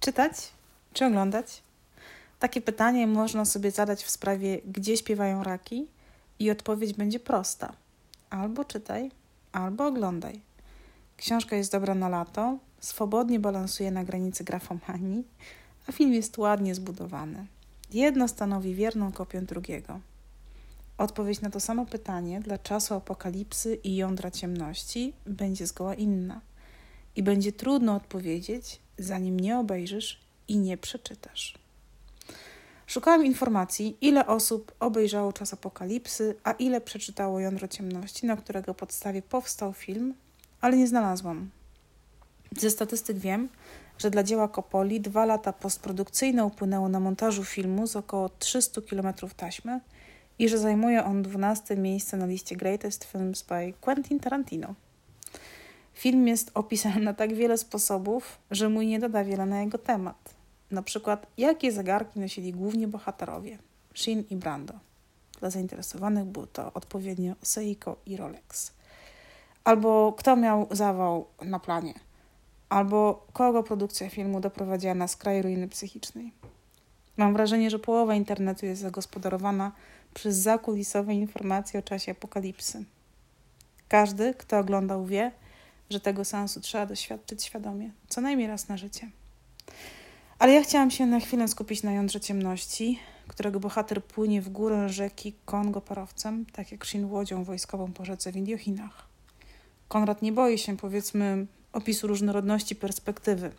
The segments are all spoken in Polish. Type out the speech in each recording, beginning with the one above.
Czytać czy oglądać? Takie pytanie można sobie zadać w sprawie, gdzie śpiewają raki, i odpowiedź będzie prosta: albo czytaj, albo oglądaj. Książka jest dobra na lato, swobodnie balansuje na granicy grafomanii, a film jest ładnie zbudowany. Jedno stanowi wierną kopię drugiego. Odpowiedź na to samo pytanie dla czasu apokalipsy i jądra ciemności będzie zgoła inna. I będzie trudno odpowiedzieć, zanim nie obejrzysz i nie przeczytasz. Szukałam informacji, ile osób obejrzało Czas Apokalipsy, a ile przeczytało Jądro Ciemności, na którego podstawie powstał film, ale nie znalazłam. Ze statystyk wiem, że dla dzieła Kopoli dwa lata postprodukcyjne upłynęło na montażu filmu z około 300 km taśmy i że zajmuje on 12 miejsce na liście Greatest Films by Quentin Tarantino. Film jest opisany na tak wiele sposobów, że mój nie doda wiele na jego temat. Na przykład, jakie zegarki nosili głównie bohaterowie Shin i Brando. Dla zainteresowanych było to odpowiednio Seiko i Rolex. Albo kto miał zawał na planie. Albo kogo produkcja filmu doprowadziła na skraj ruiny psychicznej. Mam wrażenie, że połowa internetu jest zagospodarowana przez zakulisowe informacje o czasie apokalipsy. Każdy, kto oglądał, wie, że tego sensu trzeba doświadczyć świadomie, co najmniej raz na życie. Ale ja chciałam się na chwilę skupić na jądrze ciemności, którego bohater płynie w górę rzeki Kongo parowcem, tak jak Shin łodzią wojskową po rzece w Indiochinach. Konrad nie boi się, powiedzmy, opisu różnorodności perspektywy.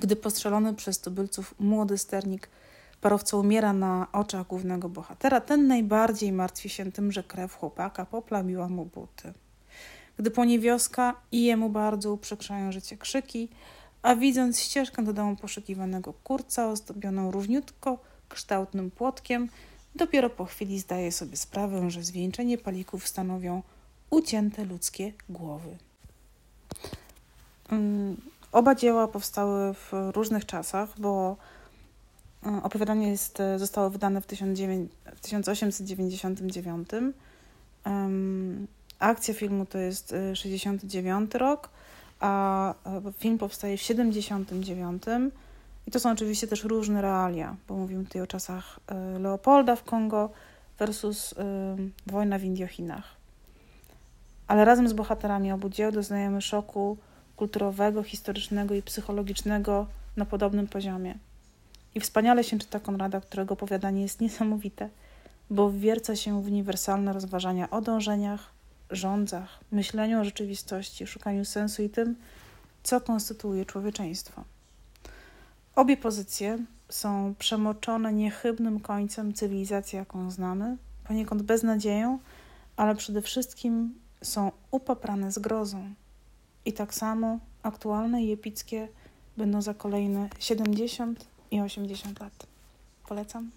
Gdy postrzelony przez tubylców młody sternik parowca umiera na oczach głównego bohatera, ten najbardziej martwi się tym, że krew chłopaka poplamiła mu buty. Gdy płonie wioska i jemu bardzo uprzykrzają życie krzyki, a widząc ścieżkę do domu poszukiwanego kurca ozdobioną równiutko kształtnym płotkiem, dopiero po chwili zdaje sobie sprawę, że zwieńczenie palików stanowią ucięte ludzkie głowy. Mm, oba dzieła powstały w różnych czasach, bo mm, opowiadanie jest, zostało wydane w 1899. Akcja filmu to jest 69 y, rok, a film powstaje w 79. I to są oczywiście też różne realia, bo mówimy tutaj o czasach y, Leopolda w Kongo versus y, wojna w Indiochinach. Ale razem z bohaterami obu dzieł doznajemy szoku kulturowego, historycznego i psychologicznego na podobnym poziomie. I wspaniale się czyta Konrada, którego opowiadanie jest niesamowite, bo wwierca się w uniwersalne rozważania o dążeniach, rządzach, myśleniu o rzeczywistości, szukaniu sensu i tym, co konstytuuje człowieczeństwo. Obie pozycje są przemoczone niechybnym końcem cywilizacji, jaką znamy, poniekąd beznadzieją, ale przede wszystkim są upaprane zgrozą. I tak samo aktualne i epickie będą za kolejne 70 i 80 lat. Polecam.